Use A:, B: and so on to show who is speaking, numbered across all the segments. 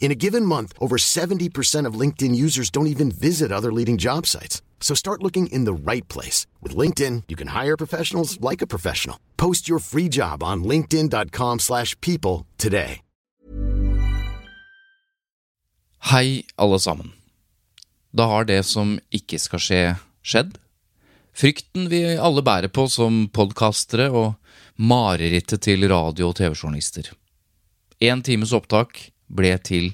A: In a given month, over 70% of LinkedIn users don't even visit other leading job sites. So start looking in the right place. With LinkedIn, you can hire professionals like a professional. Post your free job on linkedin.com/people slash people today.
B: Hei, alle sammen. Da har det som ikke skal skje, skjedd. Frykten vi alle bærer på som podkastere og marerittet til radio- og TV-journalister. Én times opptak ble til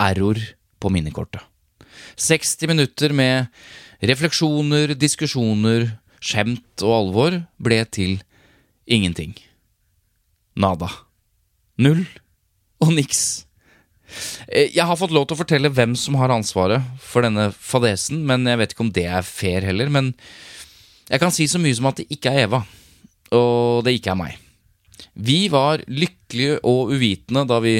B: error på minnekortet. 60 minutter med refleksjoner, diskusjoner, skjemt og alvor ble til ingenting. Nada. Null og niks. Eh, Jeg har fått lov til å fortelle hvem som har ansvaret for denne fadesen, men jeg vet ikke om det er fair heller. Men jeg kan si så mye som at det ikke er Eva, og det ikke er meg. Vi var lykkelige og uvitende da vi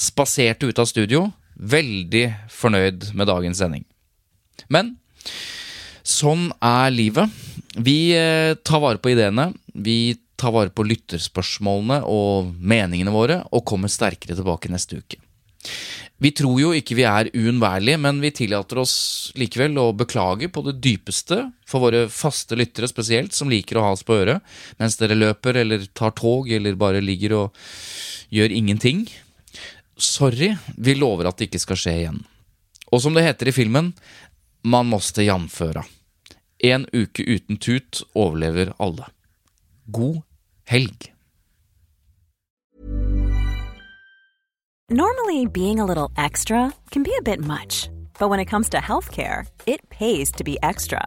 B: spaserte ut av studio, veldig fornøyd med dagens sending. Men sånn er livet. Vi eh, tar vare på ideene, vi tar vare på lytterspørsmålene og meningene våre, og kommer sterkere tilbake neste uke. Vi tror jo ikke vi er uunnværlige, men vi tillater oss likevel å beklage på det dypeste for våre faste lyttere spesielt, som liker å ha oss på øret mens dere løper eller tar tog eller bare ligger og gjør ingenting. Sorry, vi lover at det ikke skal skje igjen. Og som det heter i filmen, man måste jamføre. En uke uten tut overlever alle. God helg.
C: Normally, being a little extra can be a bit much, but when it comes to healthcare, it pays to be extra.